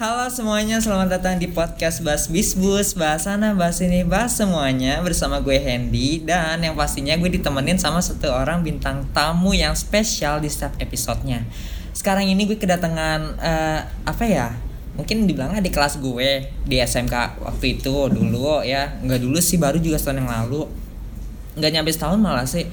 Halo semuanya, selamat datang di podcast Bas Bisbus Bahas sana, bahas ini, bahas semuanya. Bersama gue Hendy Dan yang pastinya gue ditemenin sama satu orang bintang tamu yang spesial di setiap episodenya. Sekarang ini gue kedatangan, uh, apa ya? Mungkin dibilangnya di kelas gue Di SMK waktu itu dulu ya. Nggak dulu sih, baru juga setahun yang lalu. Nggak nyampe setahun malah sih.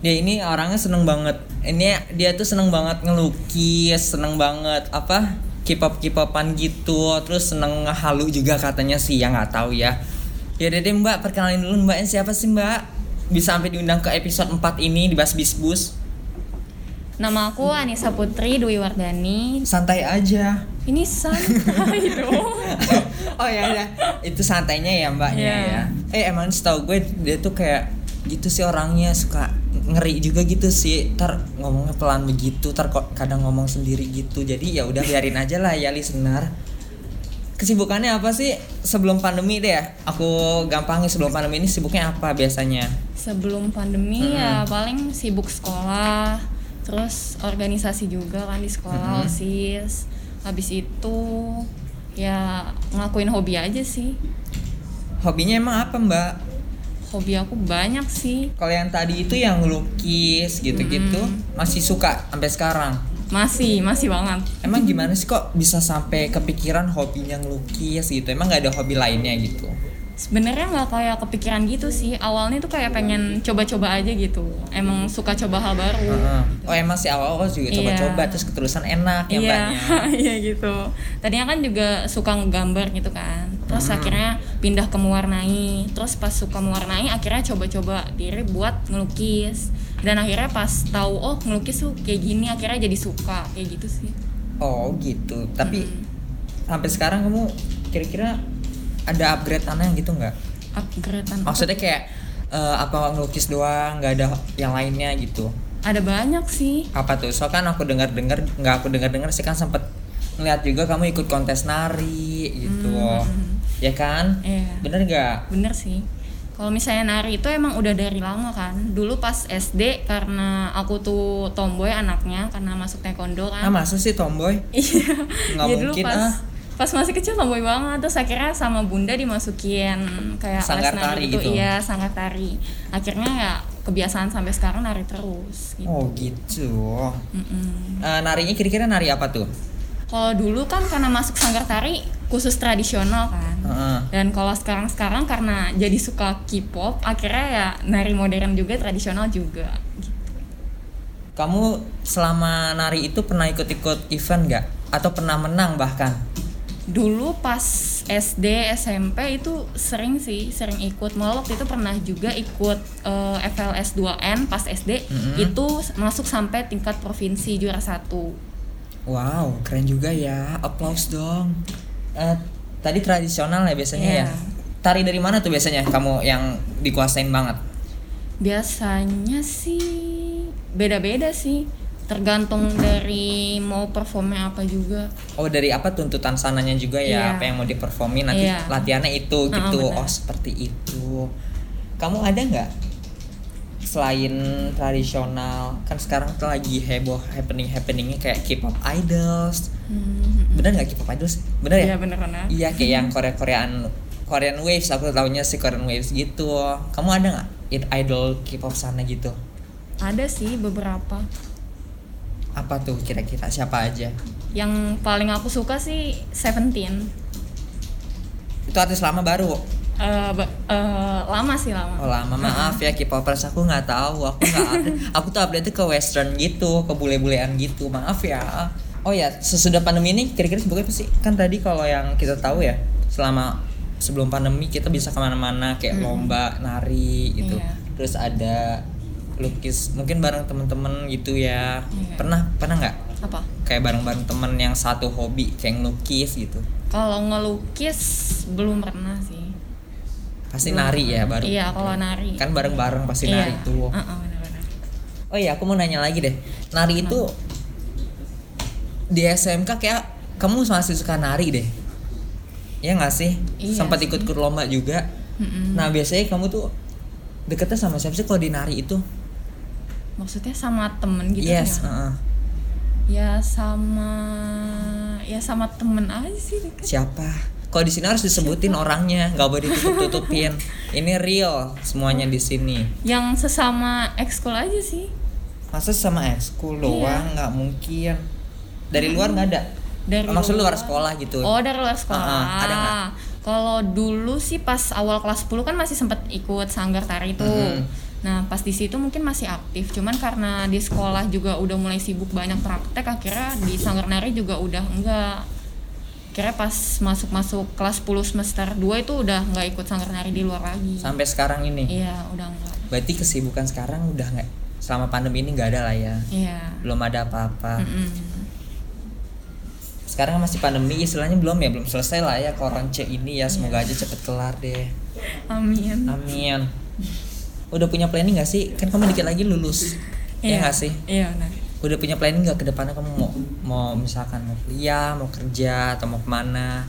Dia ini orangnya seneng banget. Ini dia tuh seneng banget ngelukis seneng banget apa K-pop K-popan gitu terus seneng halu juga katanya sih ya nggak tahu ya ya deh mbak perkenalin dulu mbaknya siapa sih mbak bisa sampai diundang ke episode 4 ini di Bas Bisbus Nama aku Anissa Putri Dwi Wardani. Santai aja. Ini santai dong. oh ya ya, itu santainya ya mbaknya yeah. ya. Eh emang setahu gue dia tuh kayak gitu sih orangnya suka ngeri juga gitu sih. Ntar ngomongnya pelan begitu kok kadang ngomong sendiri gitu. Jadi ya udah biarin aja lah ya listener. Kesibukannya apa sih sebelum pandemi deh ya? Aku gampangin sebelum pandemi ini sibuknya apa biasanya? Sebelum pandemi hmm. ya paling sibuk sekolah terus organisasi juga kan di sekolah hmm. osis. Habis itu ya ngelakuin hobi aja sih. Hobinya emang apa mbak hobi aku banyak sih. Kalau yang tadi itu yang lukis gitu-gitu hmm. masih suka sampai sekarang? Masih masih banget. Emang gimana sih kok bisa sampai kepikiran hobinya ngelukis gitu? Emang nggak ada hobi lainnya gitu? Sebenarnya nggak kayak kepikiran gitu sih. Awalnya tuh kayak pengen coba-coba aja gitu. Emang suka coba hal baru. Uh, oh emang sih awal-awal juga iya. coba-coba yeah. terus keterusan enak ya yeah. iya gitu. Tadinya kan juga suka ngegambar gitu kan terus hmm. akhirnya pindah ke mewarnai. Terus pas suka mewarnai akhirnya coba-coba diri buat ngelukis. Dan akhirnya pas tahu oh ngelukis tuh kayak gini akhirnya jadi suka. Kayak gitu sih. Oh gitu. Tapi hmm. sampai sekarang kamu kira-kira ada upgrade aneh gitu nggak? Upgrade maksudnya kayak uh, apa ngelukis doang nggak ada yang lainnya gitu? Ada banyak sih. Apa tuh? So kan aku dengar dengar nggak aku dengar dengar sih kan sempet ngeliat juga kamu ikut kontes nari gitu. Hmm. Ya kan? Iya. bener nggak? Bener sih. Kalau misalnya nari itu emang udah dari lama kan. Dulu pas SD karena aku tuh tomboy anaknya karena masuk taekwondo kan. Ah masa sih tomboy? Iya. Nggak ya, mungkin dulu pas, ah. pas masih kecil tomboy banget. Terus akhirnya sama bunda dimasukin kayak sanggar tari gitu, gitu. Iya sanggar tari. Akhirnya ya kebiasaan sampai sekarang nari terus gitu. oh gitu. Mm -mm. Uh, narinya kira-kira nari apa tuh? Kalau dulu kan karena masuk sanggar tari khusus tradisional kan. Uh. dan kalau sekarang sekarang karena jadi suka K-pop akhirnya ya nari modern juga tradisional juga gitu. kamu selama nari itu pernah ikut-ikut event nggak? Atau pernah menang bahkan? Dulu pas SD SMP itu sering sih sering ikut. Malah waktu itu pernah juga ikut uh, FLS 2N pas SD mm -hmm. itu masuk sampai tingkat provinsi juara satu. Wow keren juga ya. Applause dong uh, tadi tradisional ya biasanya yeah. ya tari dari mana tuh biasanya kamu yang dikuasain banget? Biasanya sih beda-beda sih. Tergantung dari mau performnya apa juga. Oh dari apa tuntutan sananya juga ya yeah. apa yang mau diperformin nanti yeah. latihannya itu gitu. oh, oh seperti itu. Kamu ada nggak selain tradisional? Kan sekarang tuh lagi heboh happening happeningnya kayak K-pop idols hmm. bener nggak K-pop idols? Bener ya? Iya bener bener iya kayak yang Korea Koreaan Korean waves aku tahunya sih Korean waves gitu. Kamu ada nggak idol K-pop sana gitu? Ada sih beberapa. Apa tuh kira-kira? Siapa aja? Yang paling aku suka sih Seventeen. Itu artis lama baru Uh, uh, lama sih lama. Oh lama. Maaf ya K-popers aku nggak tahu. Aku nggak update. Aku tuh update ke western gitu ke bule-bulean gitu. Maaf ya oh ya sesudah pandemi ini kira-kira sebutnya apa sih? Kan tadi kalau yang kita tahu ya selama sebelum pandemi kita bisa ke mana-mana kayak hmm. lomba nari gitu. Yeah. terus ada lukis mungkin bareng temen-temen gitu ya. Iya. pernah pernah nggak? Apa? Kayak bareng-bareng temen yang satu hobi kayak ngelukis gitu. Kalau ngelukis belum pernah sih. Pasti belum nari ya baru. Iya kalau nari. Kan bareng-bareng pasti iya. nari tuh. Uh -uh, oh iya aku mau nanya lagi deh. Nari itu di SMK kayak kamu masih suka nari deh ya nggak sih iya sempat ikut ikut lomba juga mm -mm. nah biasanya kamu tuh deketnya sama siapa sih kalau di nari itu maksudnya sama temen gitu yes, ya uh -uh. ya sama ya sama temen aja sih deket. Siapa? Kalau di sini harus disebutin orangnya, nggak boleh ditutup-tutupin. Ini real semuanya di sini. Yang sesama ekskul aja sih. Masa sama ekskul Iya. doang nggak mungkin. Dari luar nggak ada. Dari Maksud luar sekolah gitu. Oh, dari luar sekolah. Ah, ah, ada nggak? Kalau dulu sih pas awal kelas 10 kan masih sempet ikut sanggar tari tuh. Mhm. Nah, pas di situ mungkin masih aktif, cuman karena di sekolah juga udah mulai sibuk banyak praktek, akhirnya di sanggar nari juga udah enggak. Kira pas masuk-masuk kelas 10 semester 2 itu udah nggak ikut sanggar nari di luar lagi. Sampai sekarang ini. Iya, udah enggak. Berarti kesibukan sekarang udah nggak selama pandemi ini nggak ada lah ya. Iya. Belum ada apa-apa. Mm-mm. Sekarang masih pandemi istilahnya belum ya, belum selesai lah ya koron C ini ya. Semoga aja cepet kelar deh. Amin. Amin. Udah punya planning gak sih? Kan kamu dikit lagi lulus. Ya nggak sih? Iya, benar. Udah punya planning gak ke depannya kamu mau mau misalkan mau kuliah, mau kerja atau mau ke mana?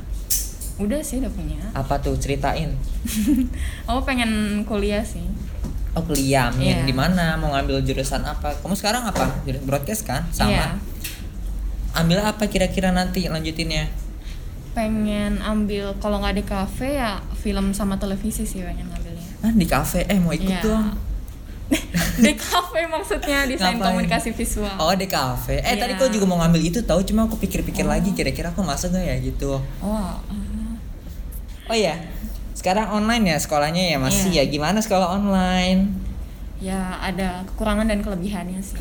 Udah sih udah punya. Apa tuh ceritain? Oh, pengen kuliah sih. Oh kuliah, amin. Iya. Di mana? Mau ngambil jurusan apa? Kamu sekarang apa? Jurusan broadcast kan? Sama. Iya. Ambil apa kira-kira nanti lanjutinnya? pengen ambil kalau nggak di kafe ya film sama televisi sih pengen ngambilnya Ah, di kafe. Eh, mau ikut Iya. dong. di kafe maksudnya desain Ngapain? komunikasi visual Oh, di kafe. Eh, Iya. tadi kau juga mau ngambil itu tahu, cuma aku pikir-pikir lagi kira-kira aku masuk gak ya gitu. oh. Oh iya. Sekarang online ya sekolahnya ya masih Iya. ya. Gimana sekolah online? ya ada kekurangan dan kelebihannya sih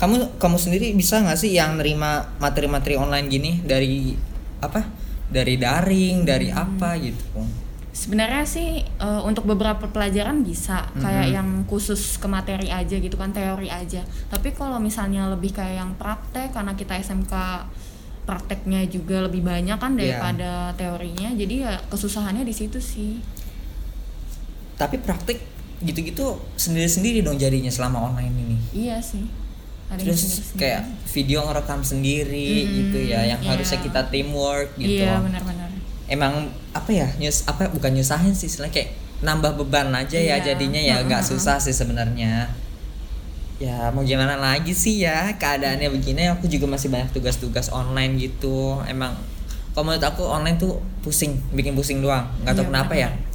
Kamu kamu sendiri bisa nggak sih yang nerima materi-materi online gini dari apa? Dari daring, dari Hmm. apa gitu? sebenarnya sih eh, untuk beberapa pelajaran bisa kayak Mhm. yang khusus ke materi aja gitu kan teori aja tapi kalau misalnya lebih kayak yang praktek karena kita SMK prakteknya juga lebih banyak kan Iya. daripada teorinya jadi ya kesusahannya di situ sih Tapi praktik gitu-gitu sendiri-sendiri dong jadinya selama online ini. iya sih ada Terus kayak video ngerekam sendiri Mm-mm, gitu ya, yang iya. harusnya kita teamwork gitu. iya benar-benar Emang apa ya? Nyus apa bukan nyusahin sih, istilahnya kayak nambah beban aja ya Iya. jadinya ya nggak Mm-mm. susah sih sebenarnya. Ya mau gimana lagi sih ya keadaannya begini aku juga masih banyak tugas-tugas online gitu. Emang kalau menurut aku online tuh pusing, bikin pusing doang. nggak tahu Iya, kenapa ya. benar.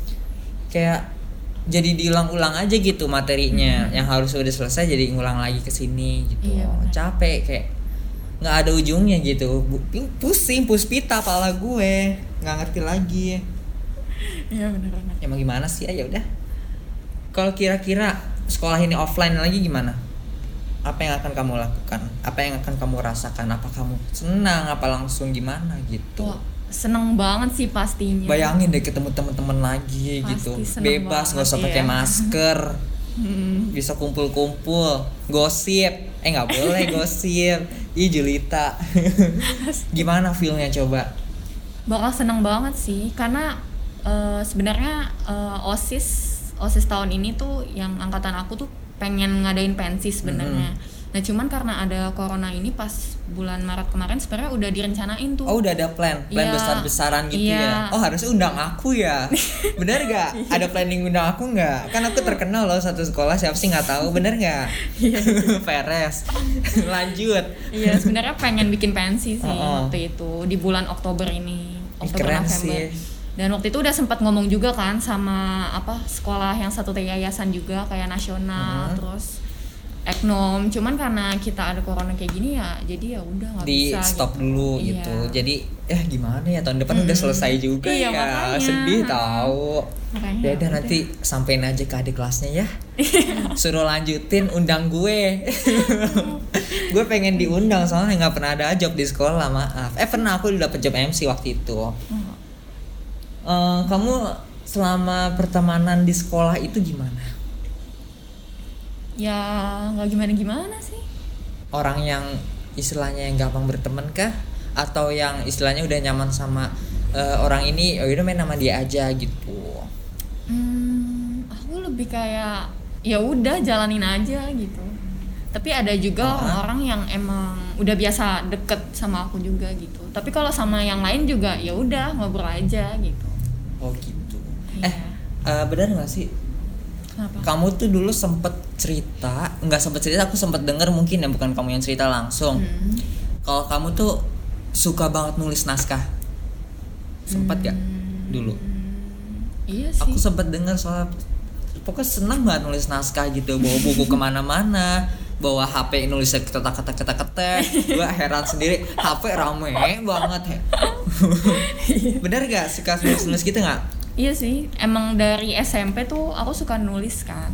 Kayak jadi diulang-ulang aja gitu materinya yang harus udah selesai jadi ngulang lagi ke sini gitu. Iya, benar. Capek kayak nggak ada ujungnya gitu. Pusing, puspita pala gue. nggak ngerti lagi. iya benar-benar Ya mau gimana sih? Ya udah. Kalau kira-kira sekolah ini offline lagi gimana? Apa yang akan kamu lakukan? Apa yang akan kamu rasakan? Apa kamu senang? Apa langsung gimana gitu? Wah, seneng banget sih pastinya Bayangin deh ketemu temen-temen lagi Pasti gitu. Bebas nggak usah iya. pakai masker. Hmm. Bisa kumpul-kumpul, gosip. Eh nggak boleh gosip. Ih Julita. gimana feelnya coba? bakal seneng banget sih karena eh, sebenarnya eh, osis osis tahun ini tuh yang angkatan aku tuh pengen ngadain pensi sebenarnya nah cuman karena ada corona ini pas bulan Maret kemarin sebenarnya udah direncanain tuh Oh udah ada plan, plan Iya. besar-besaran gitu ya. Iya. Oh harusnya undang aku ya. Bener gak? Ada planning undang aku nggak? Kan aku terkenal loh satu sekolah siapa sih nggak tahu. Bener nggak? Peres. Lanjut. iya sebenarnya pengen bikin pensi sih Oh, oh. waktu itu di bulan Oktober ini Oktober keren November sih. dan waktu itu udah sempat ngomong juga kan sama apa sekolah yang satu yayasan juga kayak nasional Mhm. terus eknom cuman karena kita ada corona kayak gini ya jadi ya udah nggak Di bisa stop gitu. dulu Iya. gitu. Jadi ya gimana ya tahun depan udah Mm-mm. selesai juga Iya, ya. makanya. Sedih tahu. Makanya Ya udah udah. nanti sampein aja ke adik kelasnya ya. Suruh lanjutin undang gue. gue pengen diundang soalnya nggak pernah ada job di sekolah maaf. Eh pernah aku dapet job MC waktu itu. Eh, kamu selama pertemanan di sekolah itu gimana? Ya nggak gimana gimana sih Orang yang istilahnya yang gampang berteman kah? Atau yang istilahnya udah nyaman sama eh, orang ini, oh udah main sama dia aja gitu. hmm, aku lebih kayak ya udah jalanin aja gitu tapi ada juga orang-orang yang emang udah biasa deket sama aku juga gitu tapi kalau sama yang lain juga ya udah ngobrol aja gitu Oh gitu. Iya. Eh, eh, benar nggak sih? kenapa Kamu tuh dulu sempet cerita, nggak sempet cerita, aku sempet denger mungkin ya bukan kamu yang cerita langsung. Hmm. Kalau kamu tuh suka banget nulis naskah? Sempat gak dulu. Iya sih. Aku sempat dengar soal pokoknya senang banget nulis naskah gitu. Bawa buku ke mana-mana bawa HP nulisnya kata kata kata kata gua heran sendiri HP rame banget he. bener gak suka nulis nulis gitu nggak? Iya sih, emang dari SMP tuh aku suka nulis kan.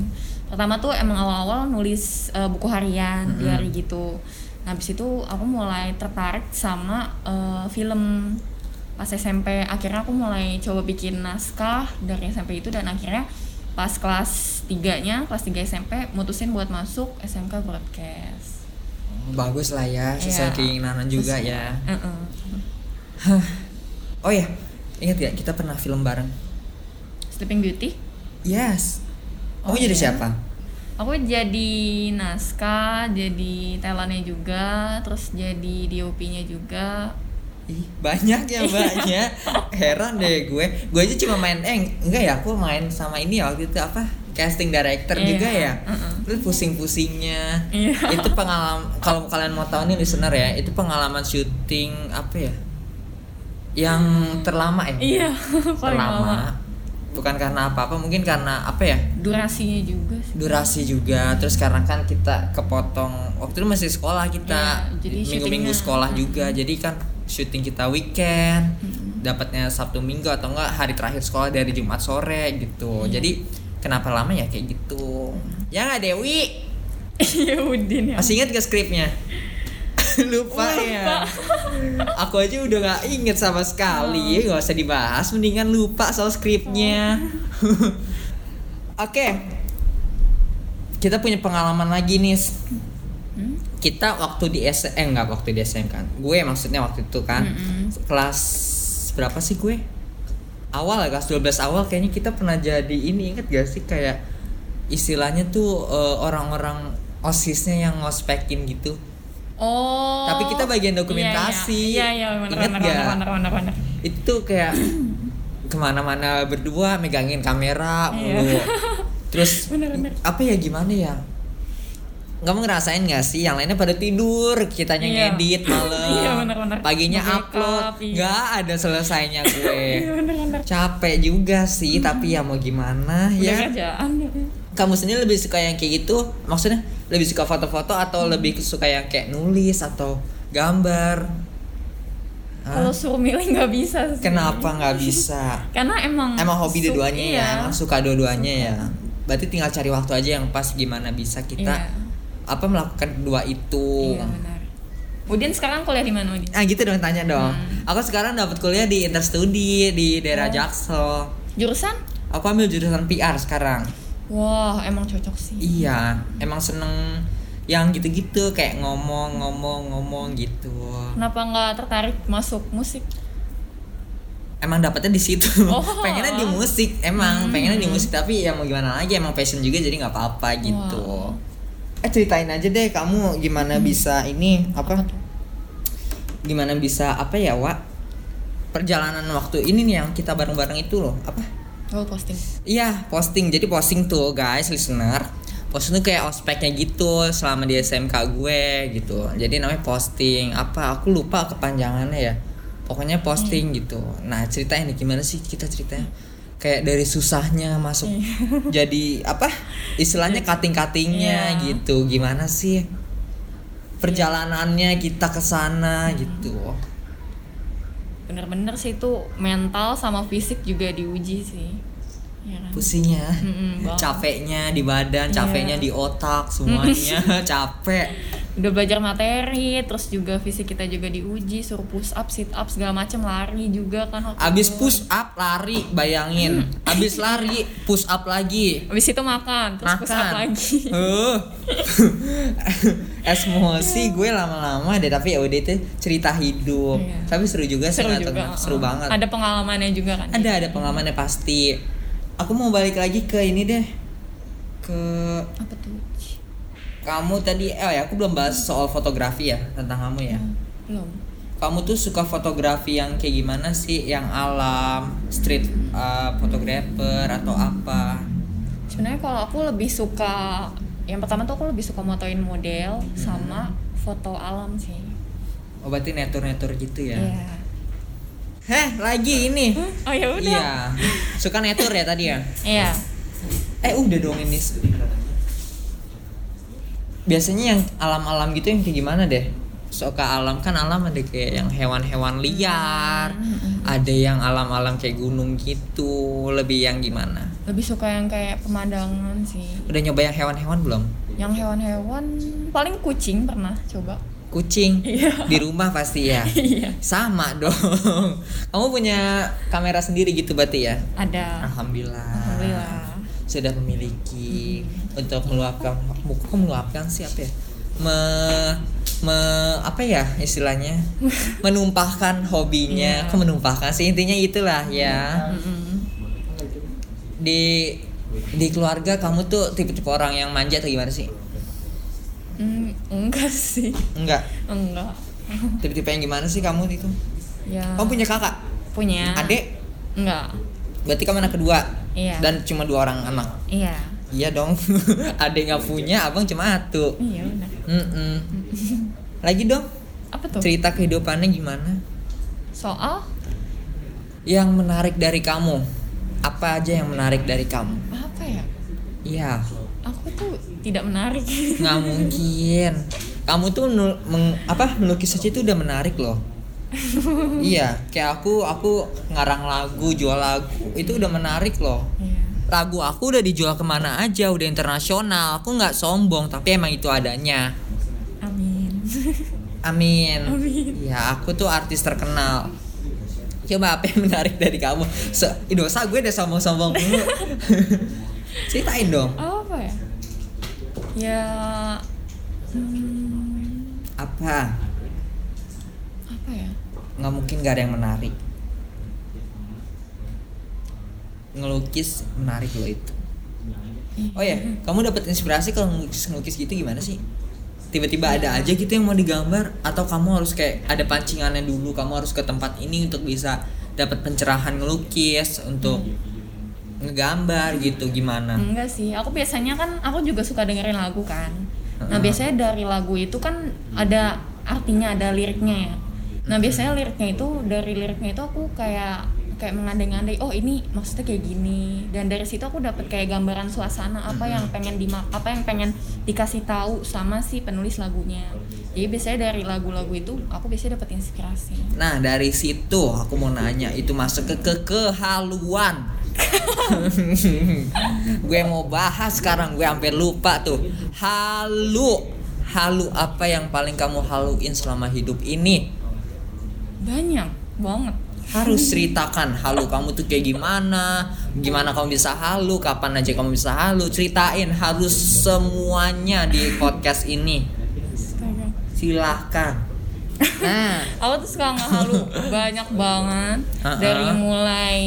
Pertama tuh emang awal-awal nulis eh, buku harian, diary gitu. Nah, habis itu aku mulai tertarik sama eh, film pas SMP. Akhirnya aku mulai coba bikin naskah dari SMP itu dan akhirnya pas kelas 3-nya, kelas 3 SMP mutusin buat masuk SMK Broadcast. bagus lah ya sesuai Iya. keinginan juga Sesuai. ya Heeh. oh ya ingat gak kita pernah film bareng Sleeping Beauty. yes Oh, jadi iya? siapa Aku jadi naskah, jadi talentnya juga, terus jadi DOP-nya juga. Ih, banyak ya banyak heran deh gue gue aja cuma main eh enggak ya aku main sama ini ya waktu itu apa casting director Iya, juga ya uh-uh. terus pusing-pusingnya Iya. itu pengalaman kalau kalian mau tahu nih listener ya itu pengalaman syuting apa ya yang terlama ya Iya, paling terlama lama. Bukan karena apa-apa mungkin karena apa ya? Durasinya juga sih. durasi juga terus karena kan kita kepotong waktu itu masih sekolah kita. Jadi minggu-minggu sekolah juga jadi kan syuting kita weekend dapatnya sabtu minggu atau enggak hari terakhir sekolah dari jumat sore gitu. Iya. jadi kenapa lama ya kayak gitu? Ya nggak Dewi? Iya Udin ya. masih ingat gak skripnya lupa. Lupa. ya aku aja udah nggak inget sama sekali. Oh. nggak usah dibahas mendingan lupa soal skripnya. Oke. Kita punya pengalaman lagi nih. Hmm? kita waktu di S eh enggak waktu di SM kan? Gue maksudnya waktu itu kan. Mm-mm. kelas berapa sih gue? Awal ya kelas 12 awal kayaknya kita pernah jadi ini. Inget gak sih kayak istilahnya tuh eh, orang-orang osisnya yang ngospekin gitu Oh. Tapi kita bagian dokumentasi. Iya iya, iya benar Ingat nggak? itu kayak ke mana-mana berdua megangin kamera Iya. mulu terus Bener, bener. apa ya gimana ya kamu ngerasain gak sih yang lainnya pada tidur kitanya Iya. ngedit malam Iya, bener, bener. paginya Make upload up, iya. nggak ada selesainya Iya gue benar benar. capek juga sih tapi ya mau gimana Udah ya kerjaan. Kamu sendiri lebih suka yang kayak gitu maksudnya lebih suka foto-foto atau Hmm. lebih suka yang kayak nulis atau gambar Hah? Kalau suruh milih nggak bisa sih. kenapa nggak bisa Karena emang emang hobi dua-duanya ya iya. emang suka dua-duanya ya berarti tinggal cari waktu aja yang pas gimana bisa kita Iya. apa melakukan kedua itu Iya benar. Udin sekarang kuliah di mana Udin? ah gitu dong tanya dong Hmm. aku sekarang dapat kuliah di Interstudi di daerah Oh. Jaksel Jurusan? aku ambil jurusan PR sekarang Wah, emang cocok sih. iya emang seneng yang gitu-gitu kayak ngomong-ngomong-ngomong gitu Kenapa nggak tertarik masuk musik? emang dapetnya di situ Oh. pengennya di musik emang Hmm. pengennya di musik tapi ya mau gimana lagi emang passion juga jadi nggak apa-apa gitu Wow. eh ceritain aja deh kamu gimana bisa ini apa, Apa tuh? gimana bisa apa ya Wak perjalanan waktu ini nih yang kita bareng-bareng itu loh apa Oh, posting. iya posting. Jadi posting tuh guys listener. Posting tuh kayak ospeknya gitu selama di SMK gue gitu. Jadi namanya posting. Apa? Aku lupa kepanjangannya ya. Pokoknya posting gitu. Nah ceritain nih gimana sih kita ceritanya? Kayak dari susahnya masuk jadi apa istilahnya cutting cuttingnya Iya. gitu. Gimana sih perjalanannya kita ke sana gitu Bener-bener sih itu mental sama fisik juga diuji sih. Iya kan? pusingnya Mm-mm, banget. capeknya di badan Iya. capeknya di otak semuanya capek Udah belajar materi, terus juga fisik kita juga diuji, suruh push up, sit up segala macam, lari juga kan. waktu abis itu. push up lari bayangin abis lari push up lagi Abis itu makan, terus push up makan lagi. Uh. emosi gue lama-lama deh tapi ya udah itu cerita hidup Iya. tapi seru juga sih seru nggak juga. seru uh. banget Ada pengalamannya juga kan. ada ada pengalamannya pasti aku mau balik lagi ke ini deh ke Apa tuh? kamu tadi eh ya aku belum bahas soal fotografi ya tentang kamu ya Hmm, Belum. kamu tuh suka fotografi yang kayak gimana sih yang alam street uh, photographer atau apa Sebenarnya kalau aku lebih suka yang pertama tuh aku lebih suka motoin model sama foto alam sih. Oh berarti netur-netur gitu ya. Iya. Heh, lagi ini. Oh ya udah. Iya. Suka netur ya tadi ya? Iya. Eh udah dong ini. Biasanya yang alam-alam gitu yang kayak gimana deh? Suka alam kan alam ada kayak yang hewan-hewan liar, ada yang alam-alam kayak gunung gitu. Lebih yang gimana? Lebih suka yang kayak pemandangan sih. Udah nyoba yang hewan-hewan belum? Yang hewan-hewan paling kucing pernah coba. Kucing Iya. di rumah pasti ya. Iya. Sama dong. Kamu punya kamera sendiri gitu berarti ya? Ada. Alhamdulillah. Alhamdulillah. Sudah memiliki untuk meluapkan kok meluapkan sih apa ya? Me, me- apa ya istilahnya? Menumpahkan hobinya. Iya. Kok menumpahkan sih intinya itulah ya. Mm-mm. Di di keluarga kamu tuh tipe-tipe orang yang manja atau gimana sih? Mm, enggak sih. Enggak. Enggak. Tipe-tipe yang gimana sih kamu itu? Ya. Kamu punya kakak? punya? Adik? Enggak. Berarti kamu anak kedua? Iya. Dan cuma dua orang anak? Iya. Iya dong. Adik nggak punya, abang cuma satu. Iya benar. Mm-mm. Lagi dong, Apa tuh? cerita kehidupannya gimana? Soal Yang menarik dari kamu? Apa aja yang menarik dari kamu? apa ya? Iya, Aku tuh tidak menarik. nggak mungkin. Kamu tuh nul- meng- apa melukis aja itu udah menarik loh. iya, kayak aku aku ngarang lagu, jual lagu itu udah menarik loh. Iya. Lagu aku udah dijual ke mana aja, udah internasional. Aku nggak sombong, tapi emang itu adanya. Amin. Amin. Amin. Ya, aku tuh artis terkenal. Coba apa yang menarik dari kamu? Ih, dosa gue udah sombong-sombong dulu. Ceritain dong. apa ya? Hmm, Apa? apa ya? Nggak mungkin gak ada yang menarik. Ngelukis menarik loh itu. Oh ya, kamu dapat inspirasi kalau ngelukis-ngelukis gitu gimana sih? Tiba-tiba ada aja gitu yang mau digambar atau kamu harus kayak ada pancingannya dulu, kamu harus ke tempat ini untuk bisa dapat pencerahan ngelukis untuk ngegambar gitu gimana? Enggak sih. Aku biasanya kan aku juga suka dengerin lagu kan. Nah, biasanya dari lagu itu kan ada artinya, ada liriknya ya. Nah, biasanya liriknya itu dari liriknya itu aku kayak kayak mengandai-andai, oh ini maksudnya kayak gini. Dan dari situ aku dapat kayak gambaran suasana apa yang pengen di apa yang pengen dikasih tahu sama si penulis lagunya. Jadi biasanya dari lagu-lagu itu aku biasanya dapat inspirasi. Nah dari situ aku mau nanya itu masuk ke ke kehaluan. gue mau bahas sekarang gue hampir lupa tuh. Halu, halu apa yang paling kamu haluin selama hidup ini? Banyak banget. Harus ceritakan halu kamu tuh kayak gimana, gimana kamu bisa halu, kapan aja kamu bisa halu, ceritain harus semuanya di podcast ini. Silahkan. Nah, aku tuh suka ngehalu banyak banget Uh-uh. dari mulai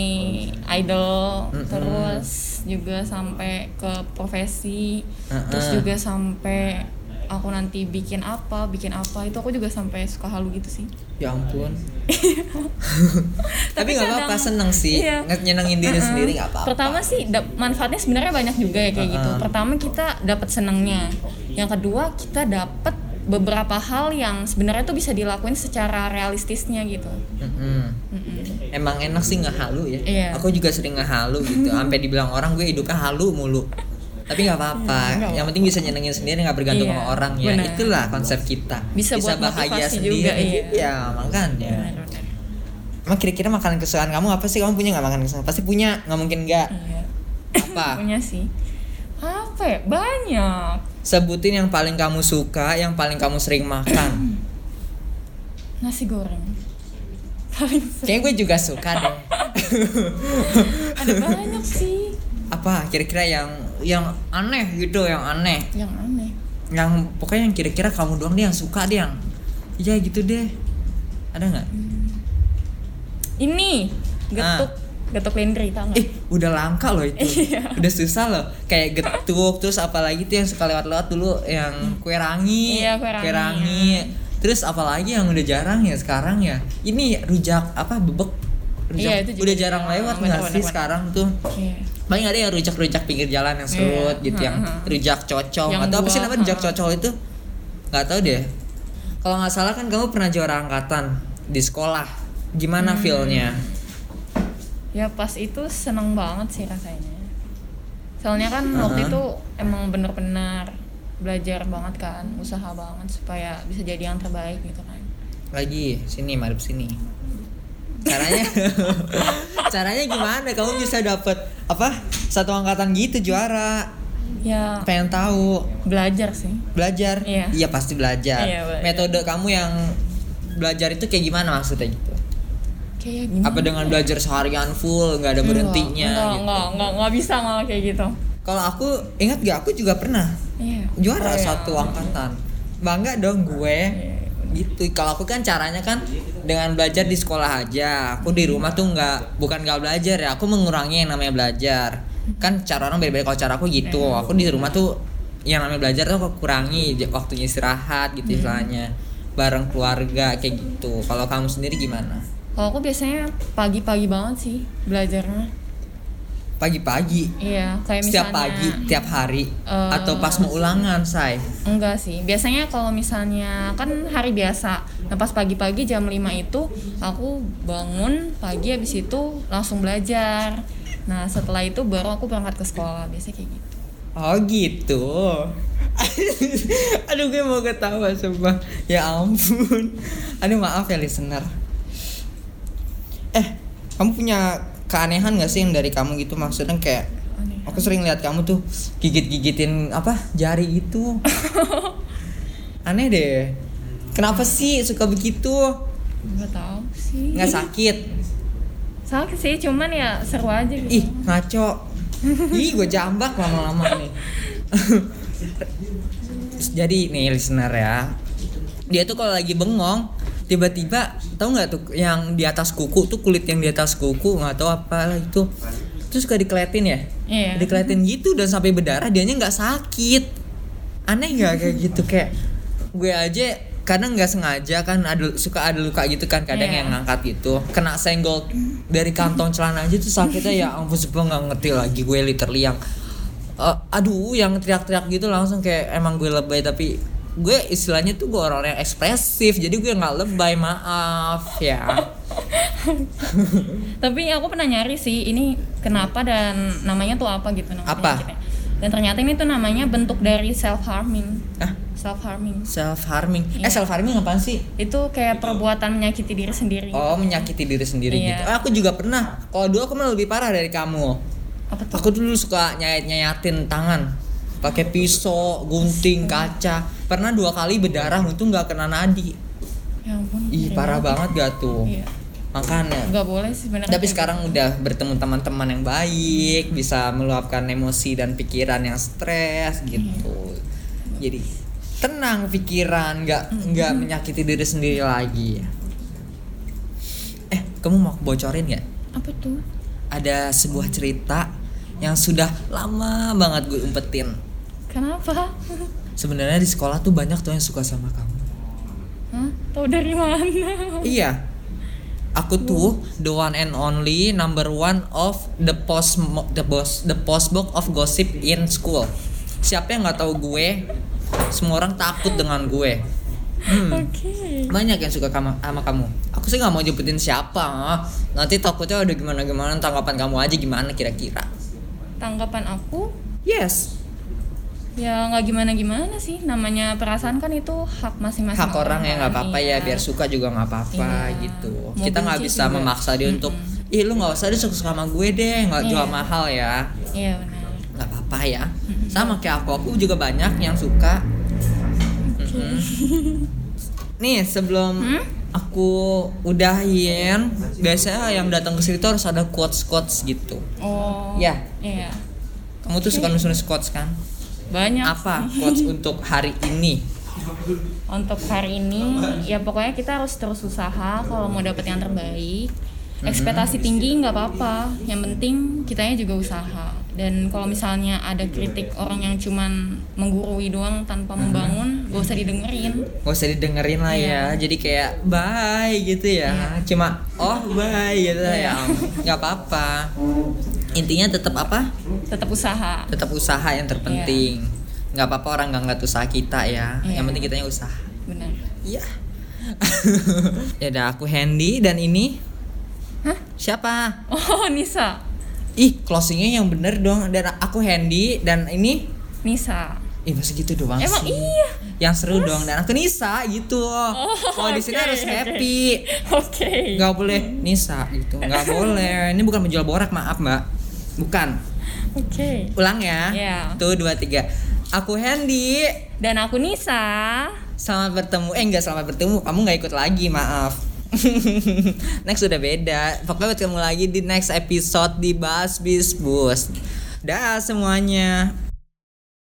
idol Mm-mm. terus juga sampai ke profesi Uh-uh. terus juga sampai aku nanti bikin apa bikin apa itu aku juga sampai suka halu gitu sih ya ampun. Tapi nggak apa-apa seneng sih, Iya. nyenengin diri Uh-uh. sendiri nggak apa-apa. pertama sih manfaatnya sebenarnya banyak juga ya kayak gitu Uh-uh. pertama kita dapat senengnya yang kedua kita dapat beberapa hal yang sebenarnya tuh bisa dilakuin secara realistisnya gitu Mm-mm. Mm-mm. Emang enak sih nggak halu ya. Iya. Aku juga sering nggak halu gitu. Sampai dibilang orang gue hidupnya halu mulu. Tapi nggak apa-apa. Hmm, nggak Yang penting bisa nyenengin sendiri nggak bergantung Iya, sama orang ya. benar. Itulah konsep kita. Bisa buat motivasi juga, iya. Ya makanya. Benar-benar. Emang kira-kira makanan kesukaan kamu apa sih? Kamu punya nggak makanan kesukaan? Pasti punya. Nggak mungkin nggak. Iya. Apa? punya sih apa ya banyak Sebutin yang paling kamu suka, yang paling kamu sering makan. nasi goreng. Paling sering. Kayaknya gue juga suka deh. ada banyak sih. Apa? Kira-kira yang yang aneh gitu yang aneh. Yang aneh. Yang pokoknya yang kira-kira kamu doang deh yang suka deh yang ya gitu deh. Ada nggak? Ini. Getuk getuk lendri tau nggak eh udah langka loh itu Iya. udah susah loh kayak getuk terus apalagi tuh yang suka lewat-lewat dulu yang kue rangi Iya, kue rangi. terus apalagi yang udah jarang ya sekarang ya ini rujak apa bebek rujak Iya, itu juga udah jarang jarang. lewat nggak sih bener. sekarang tuh Iya. paling ada yang rujak-rujak pinggir jalan yang serut Iya, gitu yang rujak cocong Yang atau apa sih namanya rujak cocong itu nggak tahu deh Kalau nggak salah kan kamu pernah juara angkatan di sekolah. Gimana feelnya? Ya pas itu seneng banget sih rasanya soalnya kan Aha. waktu itu emang bener-bener belajar banget kan usaha banget supaya bisa jadi yang terbaik gitu kan Lagi sini, madep sini. Caranya Caranya gimana kamu bisa dapet apa? Satu angkatan gitu juara. ya Pengen tahu. belajar sih Belajar? Iya. pasti belajar. Iya, belajar. Metode kamu yang belajar itu kayak gimana maksudnya gitu? Kayak Apa dengan belajar seharian full nggak ada berhentinya enggak, gitu? enggak, enggak, enggak bisa malah kayak gitu Kalau aku ingat gak aku juga pernah iya juara Oh, iya. satu angkatan. Bangga dong gue. Iya. Gitu. Kalau aku kan caranya kan dengan belajar di sekolah aja. Aku di rumah tuh nggak bukan nggak belajar ya. Aku mengurangi yang namanya belajar. Kan cara orang beda-beda. Kalau cara aku gitu. Iya. Aku di rumah tuh yang namanya belajar tuh aku kurangi waktunya istirahat gitu istilahnya. Bareng keluarga kayak gitu. Kalau kamu sendiri gimana? Kalau aku biasanya pagi-pagi banget sih belajarnya Pagi-pagi. iya kayak Setiap misalnya pagi, tiap hari eh, atau pas mau ulangan, say. Enggak sih, biasanya kalau misalnya kan hari biasa Nah pas pagi-pagi jam 5 itu aku bangun pagi habis itu langsung belajar Nah setelah itu baru aku berangkat ke sekolah, biasanya kayak gitu Oh gitu. Aduh gue mau ketawa sumpah. Ya ampun. Aduh maaf ya listener. Kamu punya keanehan gak sih yang dari kamu gitu maksudnya kayak Aneh. aku sering lihat kamu tuh gigit-gigitin apa jari itu. Aneh deh. Kenapa sih suka begitu? Enggak tahu sih Nggak sakit? Sakit sih, cuman ya seru aja gitu Ih, ngaco. Ih, gue jambak lama-lama nih. Jadi nih listener ya. Dia tuh kalau lagi bengong, tiba-tiba tahu nggak tuh yang di atas kuku tuh kulit yang di atas kuku nggak tahu apa lah itu. Terus suka dikeliatin ya? Iya Dikeliatin gitu dan sampai berdarah dianya nggak sakit. Aneh nggak kayak gitu kayak gue aja kadang nggak sengaja kan ada suka ada luka gitu kan kadang Iya. yang ngangkat gitu kena senggol dari kantong celana aja tuh sakitnya ya ampun sumpah nggak ngerti lagi gue literally yang eh, aduh yang teriak-teriak gitu langsung kayak emang gue lebay tapi gue istilahnya tuh gue orang yang ekspresif jadi gue nggak lebay maaf ya Tapi aku pernah nyari sih ini kenapa dan namanya tuh apa gitu nama Apa? penyakitnya. Dan ternyata ini tuh namanya bentuk dari self harming. ah Self harming. self harming eh Iya. self harming apaan sih Itu kayak perbuatan menyakiti diri sendiri. oh menyakiti diri sendiri Iya. gitu Ah, aku juga pernah kalau dulu aku malah lebih parah dari kamu Apa tuh? Aku dulu suka nyayat nyayatin tangan pakai pisau, gunting, kaca. Pernah dua kali berdarah, untung nggak kena nadi. Ya ampun. Ih ngeri parah banget. banget gak tuh. Iya. Makanya. Nggak boleh sih beneran. Tapi sekarang udah bertemu teman-teman yang baik, bisa meluapkan emosi dan pikiran yang stres gitu. Jadi tenang pikiran, nggak nggak menyakiti diri sendiri lagi. Eh, kamu mau bocorin nggak? gitu. Apa tuh? Ada sebuah cerita yang sudah lama banget gue umpetin. Kenapa? Sebenarnya di sekolah tuh banyak tuh yang suka sama kamu. Hah? Tahu dari mana? Iya. Aku tuh the one and only number one of the post the boss the postbox of gossip in school. Siapa yang nggak tahu gue? Semua orang takut dengan gue. Hmm. Oke. Banyak yang suka sama, sama kamu. Aku sih nggak mau nyebutin siapa. Nanti takutnya udah gimana gimana tanggapan kamu aja gimana kira-kira. Tanggapan aku Yes. Ya nggak gimana gimana sih. Namanya perasaan kan itu hak masing-masing hak orang ya nggak apa-apa ya. Iya. biar suka juga nggak apa-apa Iya. gitu. Mau kita nggak bisa juga. memaksa dia untuk ih lu nggak usah dia suka sama gue deh nggak Iya. jual mahal ya. Iya benar. Nggak apa-apa ya. Sama kayak aku aku juga banyak yang suka. Mm-mm. nih sebelum Hmm? aku udahin biasanya yang datang ke sini tuh harus ada quotes quotes gitu. Oh. Ya. iya. Kamu tuh suka nulis quotes kan banyak. Apa quotes untuk hari ini? Untuk hari ini ya pokoknya kita harus terus usaha kalau mau dapet yang terbaik. Ekspektasi tinggi nggak apa-apa. Yang penting kitanya juga usaha. Dan kalau misalnya ada kritik orang yang cuman menggurui doang tanpa membangun gak usah didengerin. Gak usah didengerin lah ya. Iya. Jadi kayak bye gitu ya. Cuma oh bye gitu Iya. ya. Nggak apa-apa Intinya tetap apa? tetap usaha Tetap usaha yang terpenting nggak apa-apa orang nggak ngeliat usaha kita ya Iya. Yang penting kitanya usaha benar Iya. ya udah aku Handy dan ini Hah? siapa? Oh, Nisa. Ih, closingnya yang bener dong. Dan aku Handy dan ini Nisa. Ih, masa gitu doang Emang sih? iya. Yang seru dong dan aku Nisa gitu. Oh, Kalau di sini harus oke. happy. Oke. Nggak boleh Nisa gitu. Nggak boleh. Ini bukan menjual borak, maaf, Mbak. Bukan. Oke. Ulang ya. Iya. Tuh, dua, tiga. Aku Handy. Dan aku Nisa. Selamat bertemu. Eh, enggak selamat bertemu. Kamu nggak ikut lagi, maaf. next udah beda. Pokoknya ketemu lagi di next episode di Bas Bis Bus. Dah semuanya.